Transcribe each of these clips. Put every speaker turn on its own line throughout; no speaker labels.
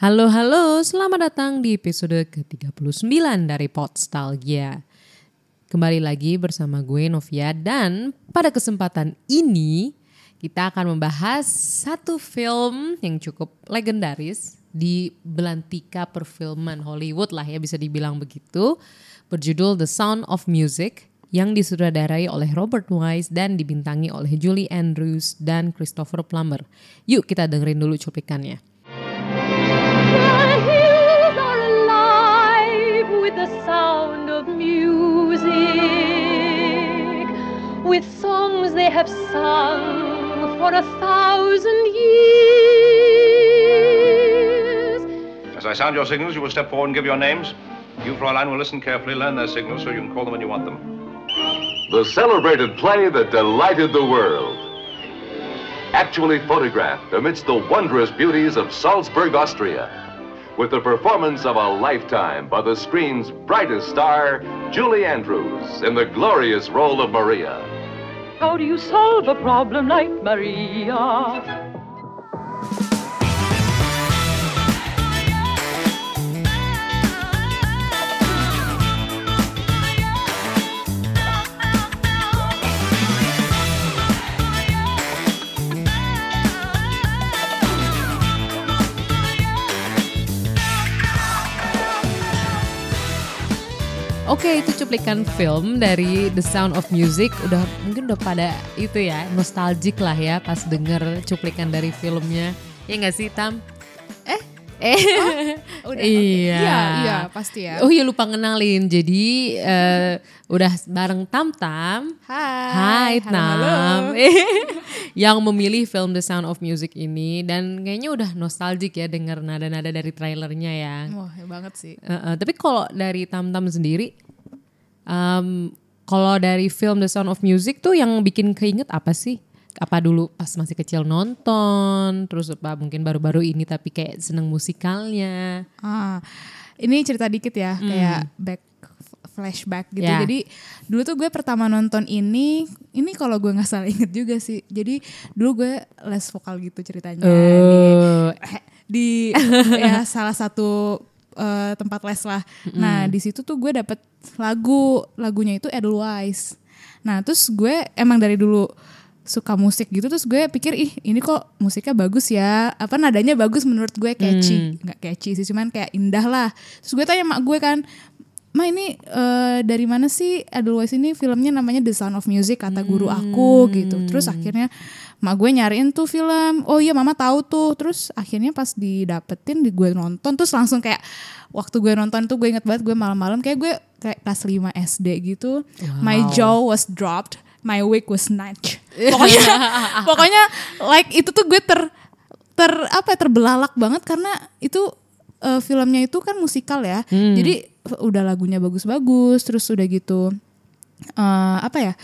Halo halo, selamat datang di episode ke-39 dari Podstalgia. Kembali lagi bersama gue Novia dan pada kesempatan ini kita akan membahas satu film yang cukup legendaris di belantika perfilman Hollywood lah ya bisa dibilang begitu berjudul The Sound of Music yang disutradarai oleh Robert Wise dan dibintangi oleh Julie Andrews dan Christopher Plummer. Yuk kita dengerin dulu cuplikannya.
With songs they have sung for a thousand years.
As I sound your signals, you will step forward and give your names. You, Fräulein, will listen carefully, learn their signals so you can call them when you want them.
The celebrated play that delighted the world. Actually photographed amidst the wondrous beauties of Salzburg, Austria. With the performance of a lifetime by the screen's brightest star, Julie Andrews, in the glorious role of Maria.
How do you solve a problem like Maria?
Oke itu cuplikan film dari The Sound of Music udah mungkin udah pada itu ya nostalgic lah ya pas denger cuplikan dari filmnya ya nggak sih Tam? Eh eh
Udah,
iya
Iya, iya, pasti ya.
Oh iya lupa ngenalin jadi eh, udah bareng Tam Tam. Hai
Hai. halo,
Tam.
halo.
yang memilih film The Sound of Music ini dan kayaknya udah nostalgic ya denger nada-nada dari trailernya ya.
Wah, ya banget sih.
Uh, uh, tapi kalau dari Tam Tam sendiri, um, kalau dari film The Sound of Music tuh yang bikin keinget apa sih? Apa dulu pas masih kecil nonton, terus apa mungkin baru-baru ini tapi kayak seneng musikalnya.
Ah, ini cerita dikit ya, kayak back flashback gitu.
Ya.
Jadi dulu tuh gue pertama nonton ini, ini kalau gue nggak salah inget juga sih. Jadi dulu gue les vokal gitu ceritanya
Oh.
di, di ya salah satu eh, tempat les lah. Nah di situ tuh gue dapet lagu, lagunya itu Edelweiss. Nah terus gue emang dari dulu suka musik gitu terus gue pikir ih ini kok musiknya bagus ya? Apa nadanya bagus menurut gue? Catchy. Nggak catchy sih cuman kayak indah lah. Terus gue tanya mak gue kan Ma ini eh, dari mana sih Edelweiss ini? Filmnya namanya The Sound of Music kata guru aku gitu. Terus akhirnya mak gue nyariin tuh film. Oh iya mama tahu tuh. Terus akhirnya pas didapetin di gue nonton terus langsung kayak waktu gue nonton tuh gue inget banget gue malam-malam kayak gue kayak kelas 5 SD gitu. My jaw was dropped, my wig was snatched. Pokoknya pokoknya like itu tuh gue ter ter apa ya, terbelalak banget karena itu eh, filmnya itu kan musikal ya. Jadi udah lagunya bagus-bagus terus udah gitu eh, apa ya?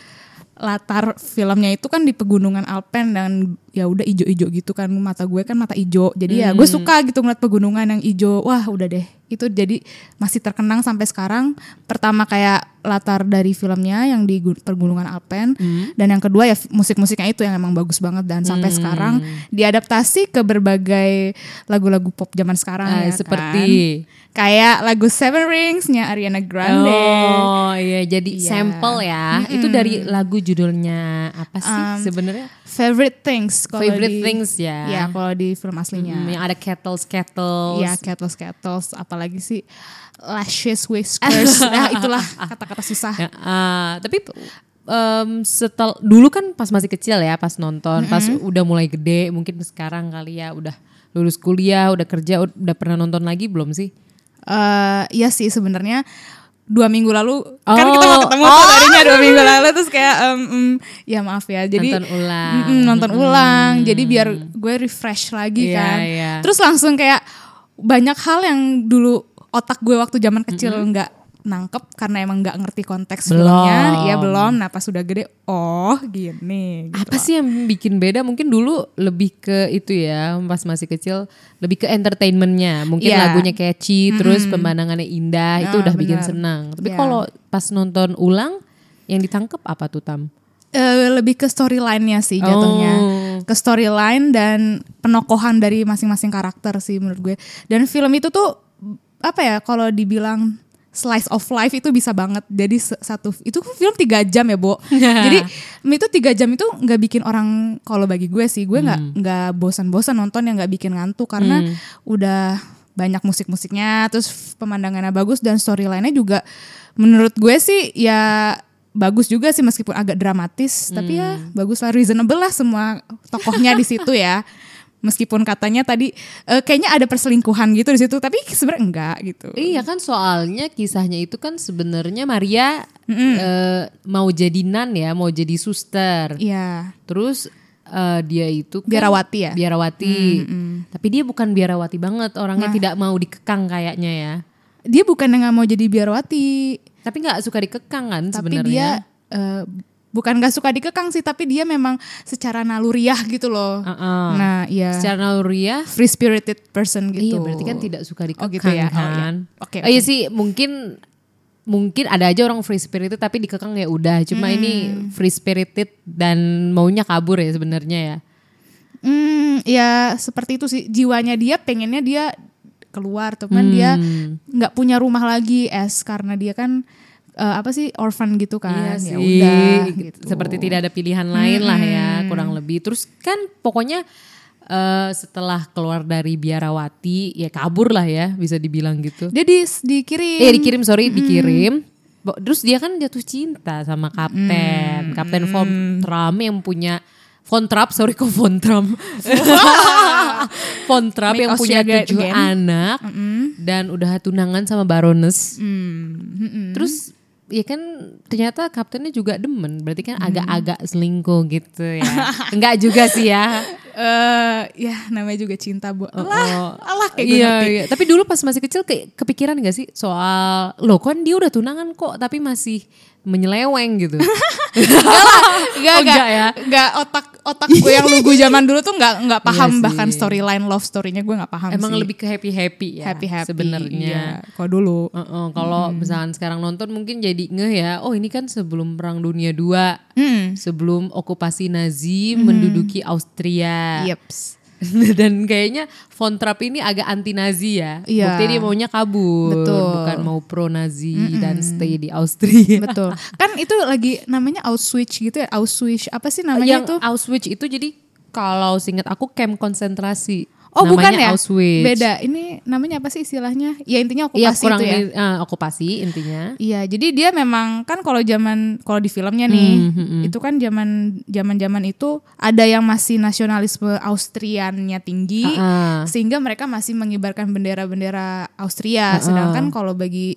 Latar filmnya itu kan di pegunungan Alpen dan ya udah ijo-ijo gitu kan mata gue kan mata ijo. Jadi ya gue suka gitu ngeliat pegunungan yang ijo. Wah udah deh. Itu jadi masih terkenang sampai sekarang. Pertama kayak latar dari filmnya yang di gu- pegunungan Alpen. Dan yang kedua ya musik-musiknya itu yang emang bagus banget dan sampai sekarang diadaptasi ke berbagai lagu-lagu pop zaman sekarang
Ah,
ya
seperti
kan. kayak lagu Seven Rings-nya Ariana Grande.
Oh iya. Jadi
Iya.
sampel ya. Itu dari lagu judulnya apa sih
Um,
sebenarnya?
Favorite Things kalau
Favorite
di-
Things ya.
Ya kalau di film aslinya.
Hmm, yang ada kettles kettles.
Iya, kettles kettles, apalagi sih lashes whiskers. nah, itulah kata-kata susah.
Ya, ah, tapi em, setel dulu kan pas masih kecil ya pas nonton, pas udah mulai gede mungkin sekarang kali ya udah lulus kuliah, udah kerja, ud- udah pernah nonton lagi belum sih?
Eh, iya sih sebenarnya dua minggu lalu kan
Oh.
kita mau ketemu tuh harinya dua minggu lalu terus kayak em, em, ya maaf ya jadi
Nonton ulang.
Mm, mm, nonton ulang jadi biar gue refresh lagi
Iya,
kan
iya.
terus langsung kayak banyak hal yang dulu otak gue waktu zaman kecil nggak nangkep karena emang nggak ngerti konteks
Belum.
filmnya iya belum nah pas sudah gede oh gini gitu
Apa sih yang bikin beda? Mungkin dulu lebih ke itu ya, pas masih kecil lebih ke entertainmentnya. Mungkin
Iya.
lagunya catchy, terus pemandangannya indah, itu
Ah,
udah bikin
benar.
senang. Tapi
Iya.
kalau pas nonton ulang, yang ditangkep apa tuh Tam?
eh, lebih ke storyline-nya sih jatuhnya.
Oh.
Ke storyline dan penokohan dari masing-masing karakter sih menurut gue. Dan film itu tuh apa ya kalau dibilang slice of life itu bisa banget. Jadi satu itu film tiga jam ya, Bo. Jadi itu tiga jam itu nggak bikin orang kalau bagi gue sih gue nggak nggak bosan-bosan nonton yang nggak bikin ngantuk karena udah banyak musik-musiknya, terus pemandangannya bagus dan storyline-nya juga menurut gue sih ya bagus juga sih meskipun agak dramatis, tapi ya bagus lah reasonable lah semua tokohnya di situ ya. Meskipun katanya tadi eh, kayaknya ada perselingkuhan gitu di situ, tapi sebenarnya enggak gitu.
Iya kan soalnya kisahnya itu kan sebenarnya Maria eh, mau jadi nan ya, mau jadi suster.
Iya.
Terus eh, dia itu kan
Biarawati ya?
Biarawati. Tapi dia bukan biarawati banget, orangnya tidak mau dikekang kayaknya ya.
Dia bukan yang mau jadi biarawati,
Tapi nggak suka dikekang kan
tapi
sebenarnya.
dia eh, bukan gak suka dikekang sih, tapi dia memang secara naluriah gitu loh.
Heeh.
Nah, iya.
Secara naluriah
free spirited person gitu.
Iya berarti kan tidak suka dikekang
Oh, gitu ya. Oh, iya.
kan.
Oke,
Oh, iya sih mungkin mungkin ada aja orang free spirited tapi dikekang ya udah. Cuma ini
Hmm.
free spirited dan maunya kabur ya sebenarnya ya.
Hmm, ya seperti itu sih jiwanya dia pengennya dia keluar, teman dia
Hmm.
nggak punya rumah lagi es karena dia kan eh, apa sih orphan gitu kan.
Iya sih.
Ya udah gitu.
Seperti tidak ada pilihan lain lah ya kurang lebih. Terus kan pokoknya eh, setelah keluar dari biarawati ya kabur lah ya bisa dibilang gitu.
Dia di, dikirim.
Eh dikirim sorry dikirim. Bo- Terus dia kan jatuh cinta sama kapten, kapten Von Tram yang punya Von Trapp, sorry kok Von Tram. Von Trapp
Make
yang punya tujuh
again.
anak dan udah tunangan sama Baroness.
Hmm,
Terus ya kan ternyata kaptennya juga demen, berarti kan agak-agak selingkuh gitu ya. Enggak juga sih ya.
Eh, ya namanya juga cinta bu. Alah, alah kayak gue
iya,
ngerti.
iya. Tapi dulu pas masih kecil kayak kepikiran gak sih soal lo kan dia udah tunangan kok tapi masih menyeleweng gitu.
Enggak,
Oh,
enggak,
enggak ya?
enggak otak otak gue yang lugu zaman dulu tuh enggak enggak paham
Iya
bahkan storyline love story-nya gue enggak paham
Emang
sih.
lebih ke happy happy ya.
happy happy
sebenarnya.
Iya, Kalau dulu.
Heeh, kalau misalkan sekarang nonton mungkin jadi ngeh ya, oh ini kan sebelum Perang Dunia II,
Hmm.
sebelum okupasi Nazi menduduki Austria.
Yeps.
Dan kayaknya Von Trapp ini agak anti Nazi ya.
Iya.
Buktinya dia maunya kabur,
Betul.
bukan mau pro Nazi dan stay di Austria.
Betul. Kan itu lagi namanya Auschwitz gitu ya. Auschwitz apa sih namanya
Yang
itu?
Auschwitz itu jadi kalau singkat aku camp konsentrasi.
Oh bukan
Namanya
ya?
Auschwitz.
Beda. Ini namanya apa sih istilahnya? Ya intinya
Iya
okupasi
kurang
itu ya.
eh, okupasi intinya.
Iya, jadi dia memang kan kalau zaman kalau di filmnya nih,
Hmm,
itu kan zaman zaman-zaman itu ada yang masih nasionalisme Austriannya tinggi,
Ah, ah.
sehingga mereka masih mengibarkan bendera-bendera Austria. Sedangkan kalau bagi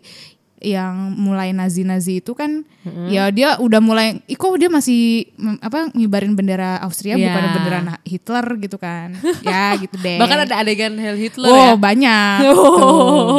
yang mulai Nazi-Nazi itu kan ya dia udah mulai ih, kok dia masih apa ngibarin bendera Austria
Iya.
bukan bendera Na- Hitler gitu kan. ya gitu deh.
Bahkan ada adegan Heil Hitler
Oh
ya.
banyak, Tuh,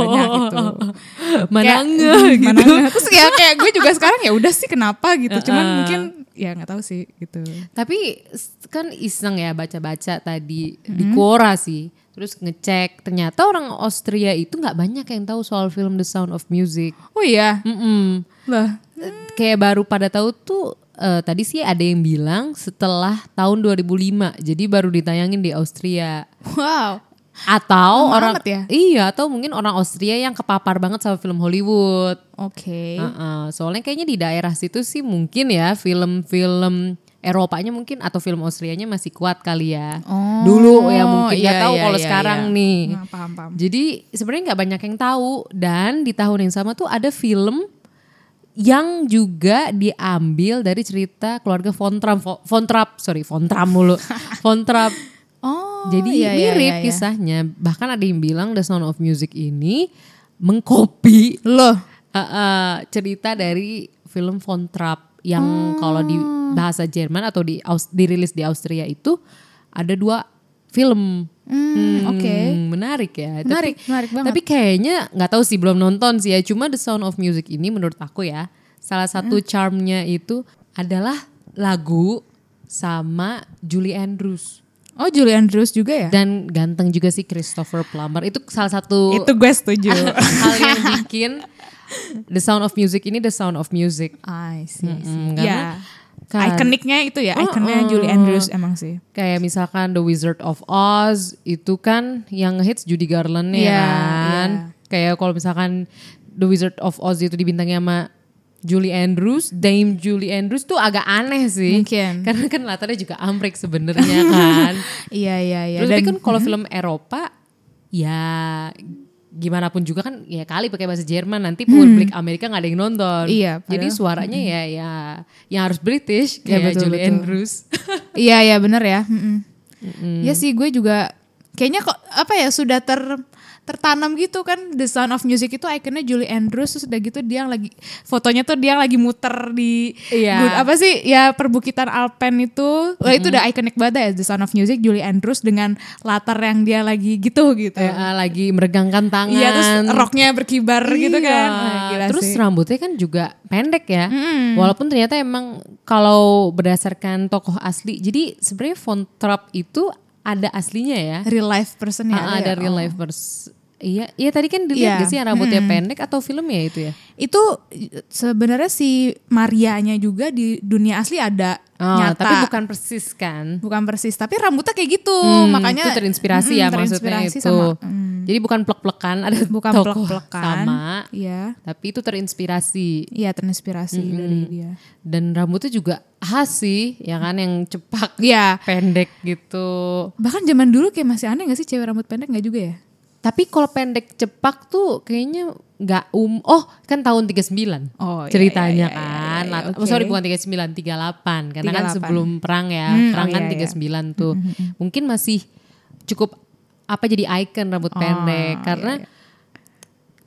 banyak gitu.
Mana
Kayak,
ngeh
mm,
gitu.
Terus ya kayak gue juga sekarang ya udah sih kenapa gitu. Cuman
Uh-uh.
mungkin ya nggak tahu sih gitu.
Tapi kan iseng ya baca-baca tadi di Quora sih. Terus ngecek ternyata orang Austria itu nggak banyak yang tahu soal film The Sound of Music.
Oh iya.
Mm-mm.
Lah.
Kayak baru pada tahu tuh eh, tadi sih ada yang bilang setelah tahun 2005. Jadi baru ditayangin di Austria.
Wow.
Atau
Lama
orang
ya?
iya atau mungkin orang Austria yang kepapar banget sama film Hollywood.
Oke.
Heeh, soalnya kayaknya di daerah situ sih mungkin ya film-film Eropanya mungkin atau film Austrianya masih kuat kali ya.
Oh,
Dulu ya mungkin nggak
iya,
tahu
iya,
kalau
iya,
sekarang
iya.
nih.
Nah, paham, paham.
Jadi sebenarnya nggak banyak yang tahu dan di tahun yang sama tuh ada film yang juga diambil dari cerita keluarga Von Trapp, Vo- Von Trapp, sorry Von Trapp mulu, Von Trapp.
Oh,
Jadi
iya, iya,
mirip
iya, iya.
kisahnya. Bahkan ada yang bilang The Sound of Music ini mengcopy
Loh.
uh, uh, cerita dari film Von Trapp yang kalau di
Oh.
bahasa Jerman atau di Aus- dirilis di Austria itu ada dua film.
Hmm, oke.
menarik ya.
Menarik,
tapi,
menarik banget.
Tapi kayaknya nggak tahu sih belum nonton sih ya. Cuma The Sound of Music ini menurut aku ya salah satu
Hmm.
charmnya itu adalah lagu sama Julie Andrews
Oh, Julie Andrews juga ya?
dan ganteng juga sih Christopher Plummer itu salah satu
Itu gue setuju.
hal yang bikin The Sound of Music ini The Sound of Music.
I see.
Mm,
Ya.
karena Kan.
Ikoniknya itu ya,
Oh,
ikonnya
oh.
Julie Andrews emang sih.
Kayak misalkan The Wizard of Oz itu kan yang hits Judy Garland ya
Iya,
kan. Kayak kalau misalkan The Wizard of Oz itu dibintangi sama Julie Andrews, Dame Julie Andrews tuh agak aneh sih.
Mungkin.
Karena kan latarnya juga Amrik sebenarnya kan.
Iya iya iya.
Terus tapi
Dan-
kan kalau film Eropa ya gimana pun juga kan ya kali pakai bahasa Jerman nanti publik Amerika nggak ada yang nonton.
Hmm. Iya,
Jadi
padahal-
suaranya ya ya yang harus British
Iya,
kayak
betul,
Julie
betul.
Andrews.
Iya iya bener ya. Mm-mm. Ya sih gue juga kayaknya kok apa ya sudah ter tertanam gitu kan The Sound of Music itu ikonnya Julie Andrews terus udah gitu dia yang lagi fotonya tuh dia yang lagi muter di
Iya.
apa sih ya perbukitan Alpen itu Wah, itu udah ikonik banget ya The Sound of Music Julie Andrews dengan latar yang dia lagi gitu gitu
Eh, eh, lagi meregangkan tangan.
iya terus roknya berkibar gitu
Iya.
kan Wah, gila
Terus
sih.
rambutnya kan juga pendek ya. Walaupun ternyata emang kalau berdasarkan tokoh asli. Jadi sebenarnya Von Trapp itu ada aslinya ya.
real life person ya
Ah, ada
ya?
real
Oh.
life pers- Iya, iya tadi kan dilihat gak sih yang rambutnya pendek atau filmnya itu ya?
itu sebenarnya si Marianya juga di dunia asli ada
Oh,
nyata
tapi bukan persis kan?
bukan persis tapi rambutnya kayak gitu
Hmm,
makanya
itu terinspirasi
mm,
ya maksudnya
terinspirasi
itu.
sama, mm,
Jadi bukan plek-plekan ada
bukan
tokoh
plek-plekan
sama,
iya
tapi itu terinspirasi.
iya terinspirasi dari dia
Dan rambutnya juga khas sih, ya kan yang cepak,
Iya
pendek gitu.
bahkan zaman dulu kayak masih aneh gak sih cewek rambut pendek nggak juga ya
Tapi kalau pendek cepak tuh kayaknya nggak um oh kan tahun 39
Oh, iya,
ceritanya
iya, iya,
kan.
iya,
Lat-
iya,
oh, sorry bukan 39 38 karena kan
38.
sebelum perang ya
Hmm,
perang
oh,
kan
iya, iya.
39 tuh. mungkin masih cukup apa jadi icon rambut
Oh,
pendek.
iya,
karena
iya.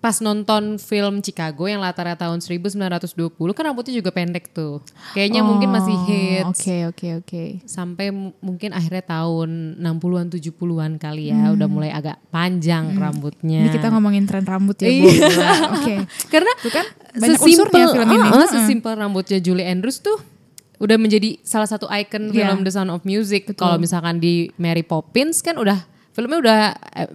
Pas nonton film Chicago yang latarnya tahun 1920 kan rambutnya juga pendek tuh kayaknya mungkin masih
Oh,
hits
oke oke oke
sampai m- mungkin akhirnya tahun 60-an 70-an kali ya udah mulai agak panjang rambutnya.
Hmm. ini kita ngomongin tren rambut ya
Iya.
Bu Gila, oke
Karena
kan banyak unsurnya film ini.
ah,
Heeh.
sesimpel rambutnya Julie Andrews tuh udah menjadi salah satu icon
Iya.
film The Sound of Music. Kalau misalkan di Mary Poppins kan udah filmnya udah eh,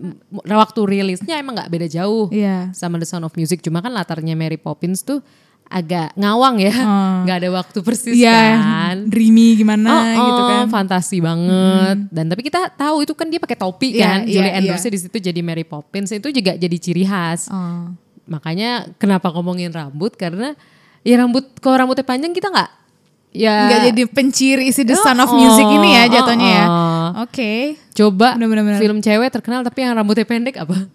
waktu rilisnya emang nggak beda jauh
Iya.
sama The Sound of Music. Cuma kan latarnya Mary Poppins tuh agak ngawang ya, nggak ada waktu persis
Iya,
kan.
dreamy gimana
Oh,
gitu
oh,
kan.
fantasi banget. Dan tapi kita tahu itu kan dia pakai topi
Iya,
kan.
iya,
Julie
iya.
Andrews di situ jadi Mary Poppins itu juga jadi ciri khas.
Oh.
Makanya kenapa ngomongin rambut karena ya rambut kalau rambutnya panjang kita nggak ya
Nggak jadi penciri isi The
Oh,
Sound of
oh,
Music ini ya
oh,
jatuhnya ya.
Oh.
Oke.
coba
Bener, bener, bener.
film cewek terkenal tapi yang rambutnya pendek apa?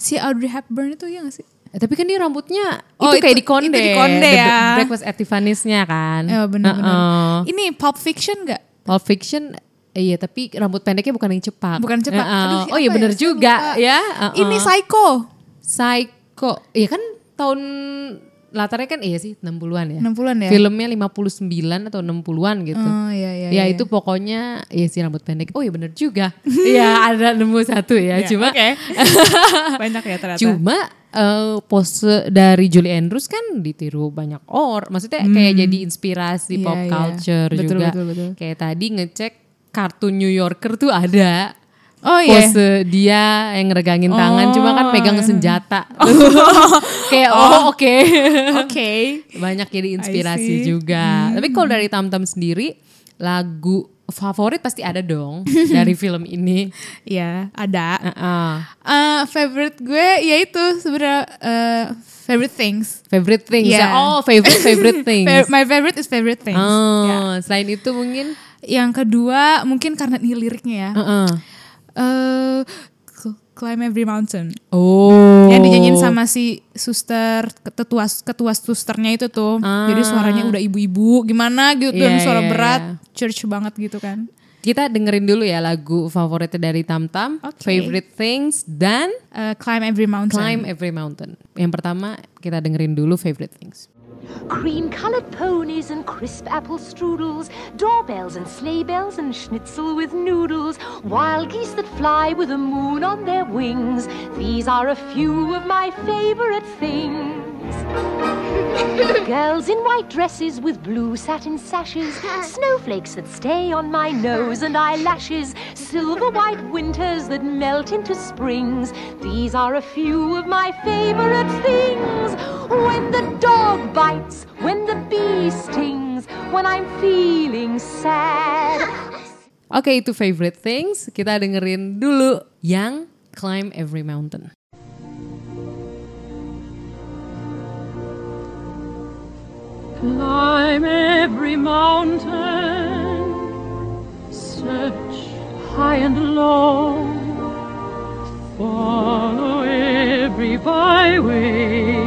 Si Audrey Hepburn itu ya gak sih?
Eh, tapi kan dia rambutnya
Oh,
itu kayak di Konde,
itu di Konde
The
ya.
Breakfast at Tiffany's-nya kan.
Ya benar-benar.
Heeh.
Ini Pulp Fiction gak?
Pulp Fiction eh, iya tapi rambut pendeknya bukan yang cepak.
Bukan cepak.
Heeh.
Aduh,
oh iya
apa
bener
ya?
Juga ya. Heeh.
Ini Psycho.
Psycho. Iya kan tahun latarnya kan iya sih 60-an ya.
60-an ya?
Filmnya 59 atau 60-an gitu.
Oh iya iya.
ya
iya.
itu pokoknya ya si rambut pendek. Oh iya bener juga. Iya ada nemu satu ya.
Ya,
Cuma
oke. Banyak ya ternyata.
cuma eh, pose dari Julie Andrews kan ditiru banyak orang. Maksudnya kayak jadi inspirasi
Iya,
pop
iya.
culture
Betul,
juga.
betul, betul.
Kayak tadi ngecek kartun New Yorker tuh ada.
Oh iya.
Pose dia yang ngeregangin tangan cuma kan
Oh,
megang
iya.
senjata. kayak oh oke.
Oke.
Banyak jadi inspirasi juga. Tapi kalau dari Tam Tam sendiri lagu favorit pasti ada dong dari film ini.
Iya, ada.
Heeh.
Eh, favorite gue yaitu sebenarnya eh, favorite things.
Favorite things.
Yeah.
ya. Oh, favorite favorite things.
My favorite is favorite things.
Oh,
Ya.
selain itu mungkin
Yang kedua mungkin karena ini liriknya ya.
Heeh.
Eh, cl- climb every mountain.
Oh.
Yang dinyanyiin sama si suster ketua ketua susternya itu tuh. Jadi suaranya udah ibu-ibu gimana gitu
Ah. Iya,
dan suara
iya,
berat,
iya.
church banget gitu kan.
Kita dengerin dulu ya lagu favoritnya dari Tam Tam.
Oke.
Favorite things dan
Eh, climb every mountain.
Climb Every Mountain. Yang pertama kita dengerin dulu Favorite Things.
Cream colored ponies and crisp apple strudels, doorbells and sleigh bells and schnitzel with noodles, wild geese that fly with the moon on their wings. These are a few of my favorite things. Girls in white dresses with blue satin sashes, snowflakes that stay on my nose and eyelashes, silver white winters that melt into springs. These are a few of my favorite things. When the dog bites, when the bee stings, when I'm feeling sad.
Oke itu favorite things. Kita dengerin dulu yang Climb Every Mountain.
Climb every mountain, search high and low, follow every byway,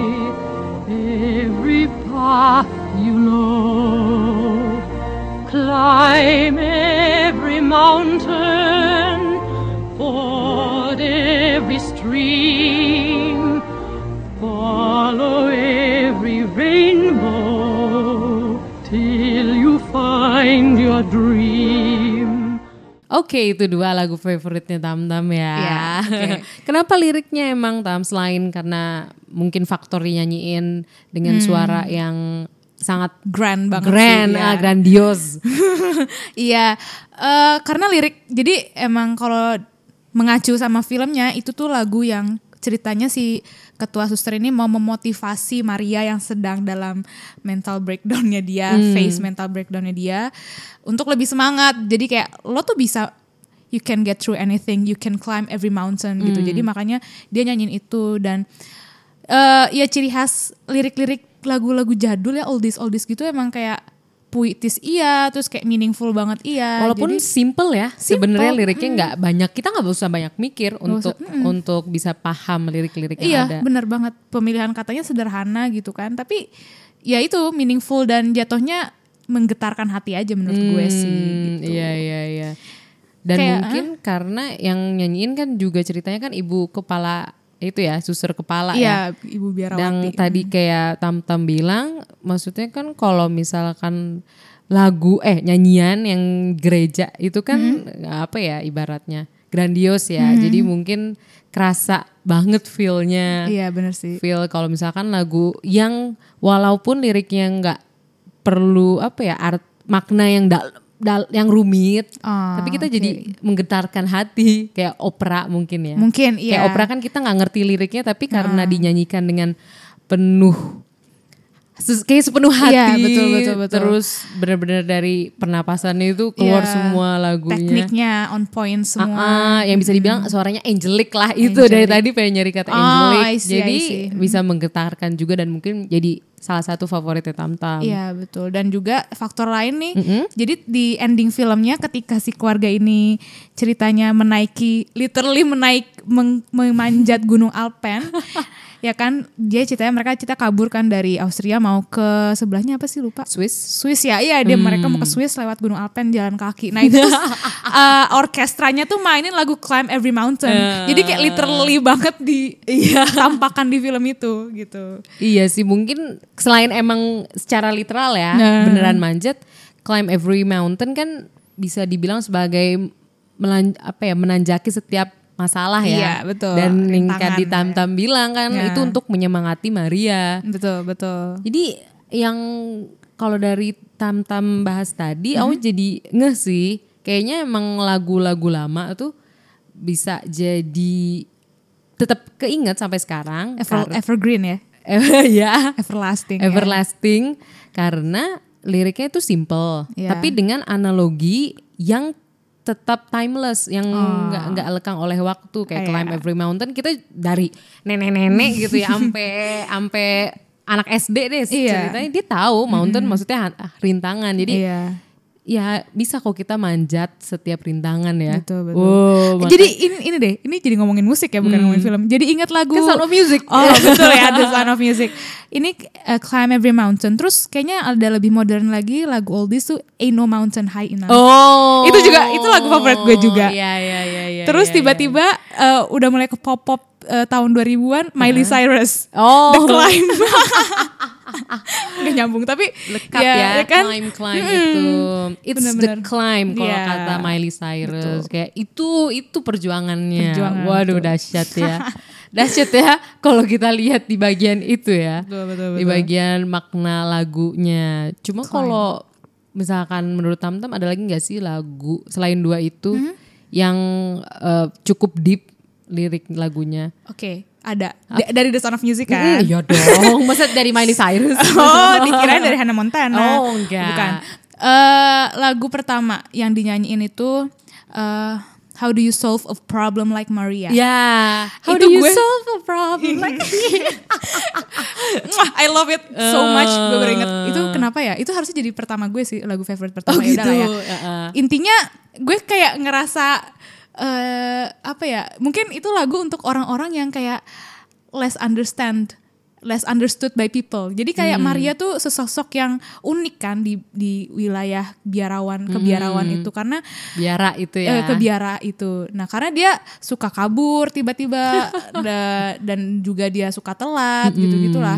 every path you know. Climb every mountain, ford every stream, follow every rainbow till you find your dream.
Oke itu dua lagu favoritnya Tam Tam ya.
Iya, oke.
Kenapa liriknya emang Tam selain karena mungkin faktor nyanyiin dengan suara yang sangat
Grand banget
grand,
sih.
ah,
ya.
grandios.
Iya, eh, karena lirik jadi emang kalau mengacu sama filmnya itu tuh lagu yang ceritanya si ketua suster ini mau memotivasi Maria yang sedang dalam mental breakdownnya dia, face mental breakdownnya dia untuk lebih semangat. Jadi kayak lo tuh bisa you can get through anything, you can climb every mountain gitu. Jadi makanya dia nyanyiin itu dan eh ya ciri khas lirik-lirik lagu-lagu jadul ya oldies oldies gitu emang kayak puitis iya, terus kayak meaningful banget iya.
Walaupun
Jadi-
simple ya, sebenarnya liriknya nggak banyak. Kita nggak usah banyak mikir untuk
usah, mm.
untuk bisa paham lirik-lirik yang
Iya,
ada.
bener banget. Pemilihan katanya sederhana gitu kan, tapi ya itu meaningful dan jatuhnya menggetarkan hati aja menurut gue sih.
Hmm,
Gitu.
Iya iya iya. Dan
Kayak,
mungkin karena yang nyanyiin kan juga ceritanya kan ibu kepala itu ya, suster kepala ya.
Iya, Ibu
Dan
Biarawati.
tadi kayak Tam Tam bilang, maksudnya kan kalau misalkan lagu eh nyanyian yang gereja itu kan
Mm-hmm.
apa ya ibaratnya grandios ya. Jadi mungkin kerasa banget feel-nya.
Iya, bener sih.
Feel kalau misalkan lagu yang walaupun liriknya nggak perlu apa ya art makna yang dal, dal- yang rumit,
Ah,
tapi kita
oke.
jadi menggetarkan hati kayak opera mungkin ya.
Mungkin,
Kayak
iya. Ah.
opera kan kita nggak ngerti liriknya tapi karena dinyanyikan dengan penuh kayak sepenuh hati.
Iya, betul, betul, betul.
Terus benar-benar dari pernapasannya itu keluar
Iya,
semua lagunya.
Tekniknya on point semua.
Ah, ah, yang bisa dibilang suaranya angelic lah itu
Angelic.
dari tadi pengen nyari kata
Oh,
angelic.
I see,
jadi
I see. Hmm.
bisa menggetarkan juga dan mungkin jadi salah satu favoritnya Tam Tam.
Iya betul dan juga faktor lain nih. Jadi di ending filmnya ketika si keluarga ini ceritanya menaiki literally menaik meng- memanjat gunung Alpen. ya kan dia ceritanya mereka cerita kabur kan dari Austria mau ke sebelahnya apa sih lupa.
Swiss.
Swiss ya, iya dia mereka mau ke Swiss lewat Gunung Alpen jalan kaki. Nah itu uh, orkestranya tuh mainin lagu Climb Every Mountain. Jadi kayak literally banget di tampakkan di film itu gitu.
Iya sih mungkin selain emang secara literal ya
Nah.
beneran manjat, climb every mountain kan bisa dibilang sebagai melan, apa ya menanjaki setiap masalah ya.
Iya, betul.
Dan
Rintangan,
tadi Tam Tam bilang kan
Ya.
itu untuk menyemangati Maria.
Betul betul.
Jadi yang kalau dari Tam Tam bahas tadi,
Mm-hmm.
aku jadi ngeh sih. Kayaknya emang lagu-lagu lama tuh bisa jadi tetap keinget sampai sekarang.
Ever, evergreen ya,
ya,
everlasting. ya.
everlasting karena liriknya itu simple,
Iya.
tapi dengan analogi yang tetap timeless yang
Oh.
nggak nggak lekang oleh waktu kayak
Iya.
climb every mountain kita dari nenek-nenek gitu ya sampai sampai anak SD deh
Iya.
ceritanya dia tahu mountain maksudnya han- rintangan jadi
Iya.
Ya bisa kok kita manjat setiap rintangan ya
Betul betul.
Wow,
jadi ini ini deh, ini jadi ngomongin musik ya bukan ngomongin film. Jadi ingat lagu
Kan Sound of Music.
Oh betul ya, The Sound of Music. Ini uh, Climb Every Mountain. Terus kayaknya ada lebih modern lagi lagu oldies tuh Ain't No Mountain High Enough.
oh
Itu juga- itu lagu favorit gue juga.
Iya iya iya iya,
Terus
iya, iya.
tiba-tiba uh, udah mulai ke pop pop uh, tahun 2000-an Miley Cyrus.
Oh.
The Climb. Gak nyambung tapi
Lengkap ya,
kan?
climb climb
Mm-mm.
itu. It's
Bener-bener.
the climb kalau
Iya.
kata Miley Cyrus. Kayak itu itu perjuangannya.
Perjuangan,
Waduh
betul.
dahsyat ya. dahsyat ya kalau kita lihat di bagian itu ya.
Betul, betul,
Di
betul.
bagian makna lagunya. Cuma kalau misalkan menurut Tam Tam ada lagi nggak sih lagu selain dua itu
Mm-hmm.
yang eh, cukup deep lirik lagunya?
Oke, ada D- dari The Sound of Music kan.
Iya dong, masa dari Miley Cyrus?
Oh, dikirain dari Hannah Montana.
Oh, enggak.
Bukan. Eh, lagu pertama yang dinyanyiin itu eh, How Do You Solve a Problem Like Maria.
Ya, how
Itu
do you
gue-
solve a problem? Like,
Mwah, I love it so much. Gue baru inget.
Eh.
Itu kenapa ya? Itu harusnya jadi pertama gue sih lagu favorite pertama.
Oh,
Ya
gitu.
ya.
Heeh.
Intinya gue kayak ngerasa eh apa ya? Mungkin itu lagu untuk orang-orang yang kayak less understand less understood by people. Jadi kayak
Hmm.
Maria tuh sesosok yang unik kan di di wilayah biarawan kebiarawan
Hmm.
itu karena
biara itu
eh,
ya.
ke biara itu. Nah, karena dia suka kabur tiba-tiba da- dan juga dia suka telat gitu-gitulah.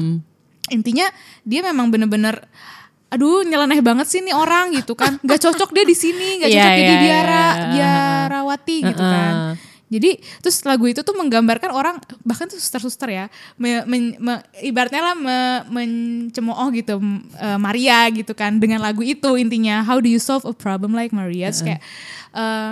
Intinya dia memang bener-bener aduh nyeleneh banget sih nih orang gitu kan. Gak cocok dia di sini, gak
Iya,
cocok dia di
iya,
biara, biarawati gitu kan.
Heeh.
Jadi terus lagu itu tuh menggambarkan orang bahkan tuh suster-suster ya, me- men- me- ibaratnya lah me- mencemooh gitu eh, Maria gitu kan dengan lagu itu intinya How do you solve a problem like Maria? Terus kayak eh,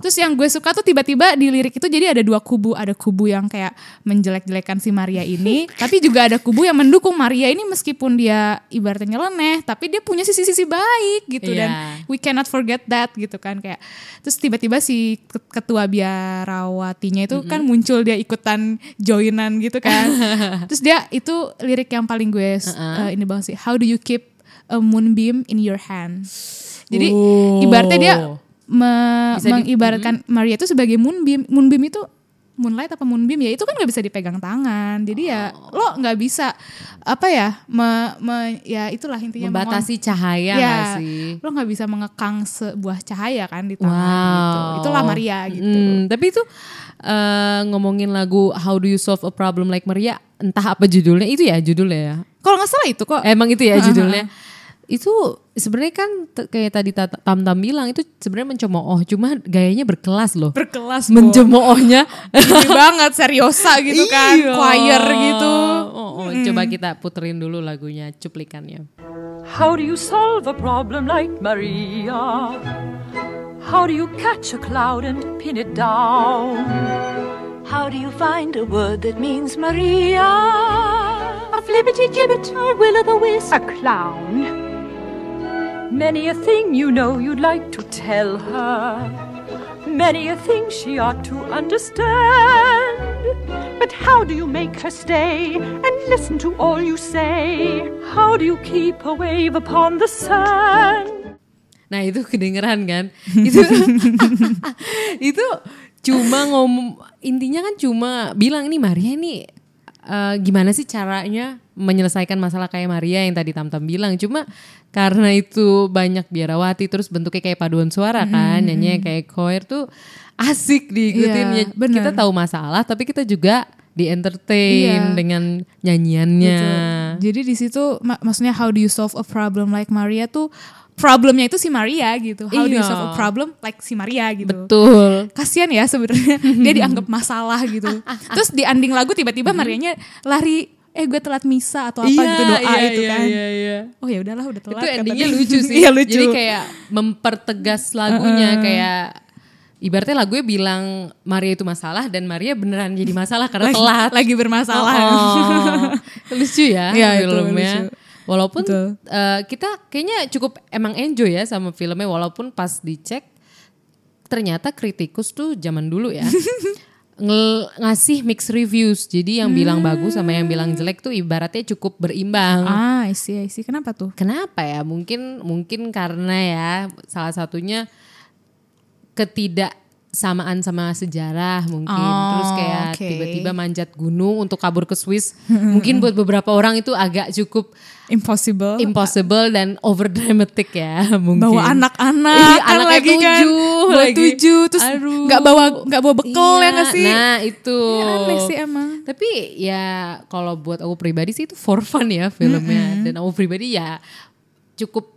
terus yang gue suka tuh tiba-tiba di lirik itu jadi ada dua kubu, ada kubu yang kayak menjelek-jelekan si Maria ini, tapi juga ada kubu yang mendukung Maria ini meskipun dia ibaratnya nyeleneh, tapi dia punya sisi-sisi baik gitu. Dan
Iya.
we cannot forget that gitu kan kayak terus tiba-tiba si ke- ketua biarawatinya itu kan muncul dia ikutan joinan gitu kan. Terus dia itu lirik yang paling gue uh, ini banget sih how do you keep a moonbeam in your hand jadi
Oh.
ibaratnya dia me-
Bisa di-
mengibaratkan Maria itu sebagai moonbeam moonbeam itu moonlight apa moonbeam ya itu kan nggak bisa dipegang tangan jadi ya
Oh.
lo nggak bisa apa ya me, me- ya itulah intinya
Membatasi cahaya
ya,
sih?
lo nggak bisa mengekang sebuah cahaya kan di tangan
Wow.
gitu. Itulah Maria gitu.
Hmm, tapi itu eh, ngomongin lagu How Do You Solve a Problem Like Maria, entah apa judulnya itu ya judulnya ya.
Kalau nggak salah itu kok.
Emang itu ya judulnya. Itu sebenarnya kan kayak tadi Tam Tam bilang itu sebenarnya mencemooh, cuma gayanya berkelas loh.
berkelas.
Mencemoohnya
Tinggi banget seriosa gitu kan,
Iya.
choir gitu.
Oh, oh, Coba kita puterin dulu lagunya cuplikannya.
How do you solve a problem like Maria? How do you catch a cloud and pin it down?
How do you find a word that means Maria?
A flibbity gibbet, a will o' the wisp, a clown. Many a thing you know you'd like to tell her. Many a thing she ought to understand. But how do you make her stay and listen to all you say? How do you keep a wave upon the?
Nah itu kedengeran kan? itu itu cuma ngomong intinya kan cuma bilang nih Maria ini eh, gimana sih caranya menyelesaikan masalah kayak Maria yang tadi Tam Tam bilang cuma karena itu banyak biarawati terus bentuknya kayak paduan suara kan nyanyinya kayak choir tuh asik diikutin
Iya,
ya
bener.
kita tahu masalah tapi kita juga di entertain
Iya.
dengan nyanyiannya
Betul. Jadi di situ mak- maksudnya how do you solve a problem like Maria tuh problemnya itu si Maria gitu. How do you
Iya.
solve a problem like si Maria gitu.
betul
Kasian ya sebenarnya dia dianggap masalah gitu. Terus di ending lagu tiba-tiba Marianya lari eh gue telat misa atau apa gitu doa
iya,
itu
iya,
kan.
iya, iya.
Oh ya udahlah udah telat.
itu endingnya lucu sih.
Iya lucu.
Jadi kayak mempertegas lagunya kayak ibaratnya lagunya bilang Maria itu masalah dan Maria beneran jadi masalah karena
lagi,
telat.
lagi bermasalah.
Oh, lucu ya
itu
filmnya.
lucu.
Walaupun
Betul.
eh, kita kayaknya cukup emang enjoy ya sama filmnya walaupun pas dicek ternyata kritikus tuh zaman dulu ya ngasih mix reviews. Jadi yang bilang bagus sama yang bilang jelek tuh ibaratnya cukup berimbang.
ah, I see, I see. Kenapa tuh?
Kenapa ya? Mungkin mungkin karena ya salah satunya ketidaksamaan sama sejarah mungkin.
Oh,
Terus kayak tiba-tiba manjat gunung untuk kabur ke Swiss. mungkin buat beberapa orang itu agak cukup
Impossible.
impossible dan over dramatic ya mungkin.
bawa anak-anak
Iya,
kan
anaknya
lagi kan
tujuh
bawa
lagi.
tujuh terus
Aduh.
nggak bawa nggak bawa bekal
Iya,
ya nggak sih
Nah itu.
Ya, aneh sih emang
Tapi ya kalau buat aku pribadi sih itu for fun ya filmnya. Dan aku pribadi ya cukup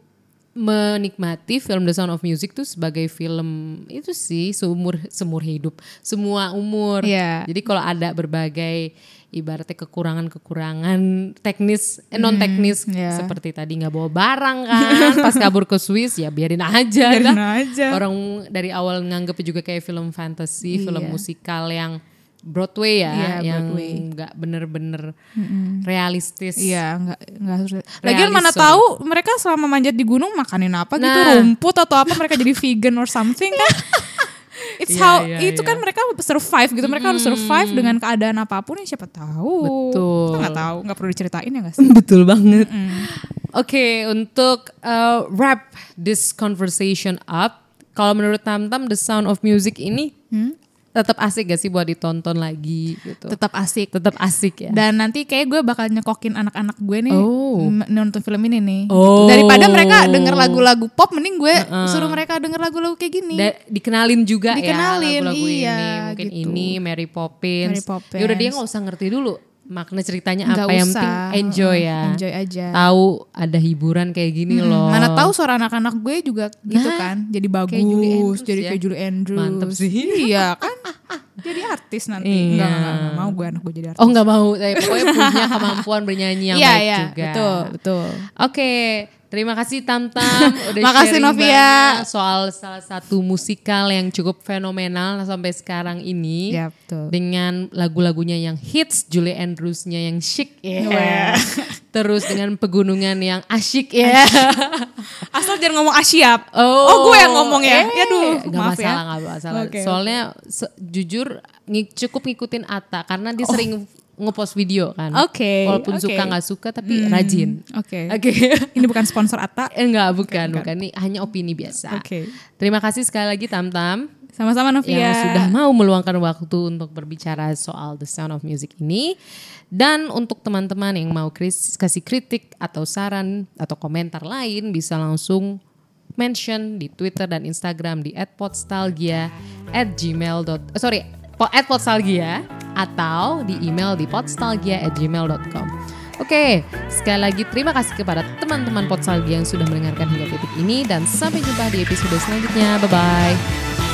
menikmati film The Sound of Music tuh sebagai film itu sih seumur semur hidup, semua umur.
Iya.
Jadi kalau ada berbagai ibaratnya kekurangan-kekurangan teknis, eh, non teknis
iya.
seperti tadi nggak bawa barang kan, pas kabur ke Swiss ya biarin aja.
Biarin
dah.
aja.
Orang dari awal nganggep juga kayak film fantasy, film
Iya.
musikal yang Broadway ya,
Iya,
yang nggak bener-bener realistis.
Iya, nggak nggak harus. Lagian mana tahu mereka selama manjat di gunung makanin apa gitu,
Nah.
rumput atau apa mereka jadi vegan or something kan? It's
Iya,
how
iya,
itu
iya.
kan mereka survive gitu, mereka harus survive dengan keadaan apa pun ya siapa tahu.
Betul.
Kita nggak tahu, nggak perlu diceritain ya nggak sih?
Betul banget. Oke, untuk uh, wrap this conversation up, kalau menurut Tam Tam The Sound of Music ini tetap asik gak sih buat ditonton lagi gitu?
Tetap asik.
tetap asik ya.
Dan nanti kayak gue bakal nyekokin anak-anak gue nih
Oh.
nonton film ini nih.
Oh.
Daripada mereka denger lagu-lagu pop, mending gue suruh mereka denger lagu-lagu kayak gini.
Da- dikenalin juga
Dikenalin,
ya lagu-lagu
iya,
ini mungkin
gitu.
ini Mary Poppins.
Mary Poppins.
Ya udah dia nggak usah ngerti dulu makna ceritanya
Nggak
apa yang
usah.
penting enjoy ya.
Enjoy aja.
Tahu ada hiburan kayak gini
Hmm,
loh.
Mana tahu suara anak-anak gue juga gitu
Nah,
kan, jadi
Julie
bagus,
Andrews
jadi
ya.
kayak Julie Andrews.
Mantep sih.
Iya kan, jadi artis nanti.
Iya.
Enggak, enggak, enggak, mau gue anak gue jadi artis.
Oh nggak mau, eh, pokoknya punya kemampuan bernyanyi yang
Iya,
baik
iya,
juga.
betul, betul.
Oke, terima kasih Tam Tam udah
Makasih, Novia.
soal salah satu musikal yang cukup fenomenal sampai sekarang ini.
Ya, betul.
Dengan lagu-lagunya yang hits, Julie Andrews-nya yang chic ya.
Wah.
Terus dengan pegunungan yang asyik ya.
Asal jangan ngomong asyap.
Oh,
Oh, gue yang ngomong ya.
Eh,
Ya duh,
nggak
maaf
masalah,
ya.
nggak masalah.
Oke,
Soalnya se- jujur cukup ngikutin Ata karena dia sering ngepost video kan.
Oke,
Walaupun
oke.
suka nggak suka tapi rajin.
Oke.
Oke.
Ini bukan sponsor Atta.
Enggak, bukan, bukan. Ini hanya opini biasa.
Oke.
Terima kasih sekali lagi Tam Tam
Sama-sama Novia.
yang sudah mau meluangkan waktu untuk berbicara soal The Sound of Music ini. Dan untuk teman-teman yang mau kris- kasih kritik atau saran atau komentar lain bisa langsung mention di Twitter dan Instagram di @podstalgia at gmail. eh, sorry, po- at podstalgia atau di email di podstalgia at gmail.com. Oke, sekali lagi terima kasih kepada teman-teman Podstalgia yang sudah mendengarkan hingga titik ini dan sampai jumpa di episode selanjutnya. Bye-bye.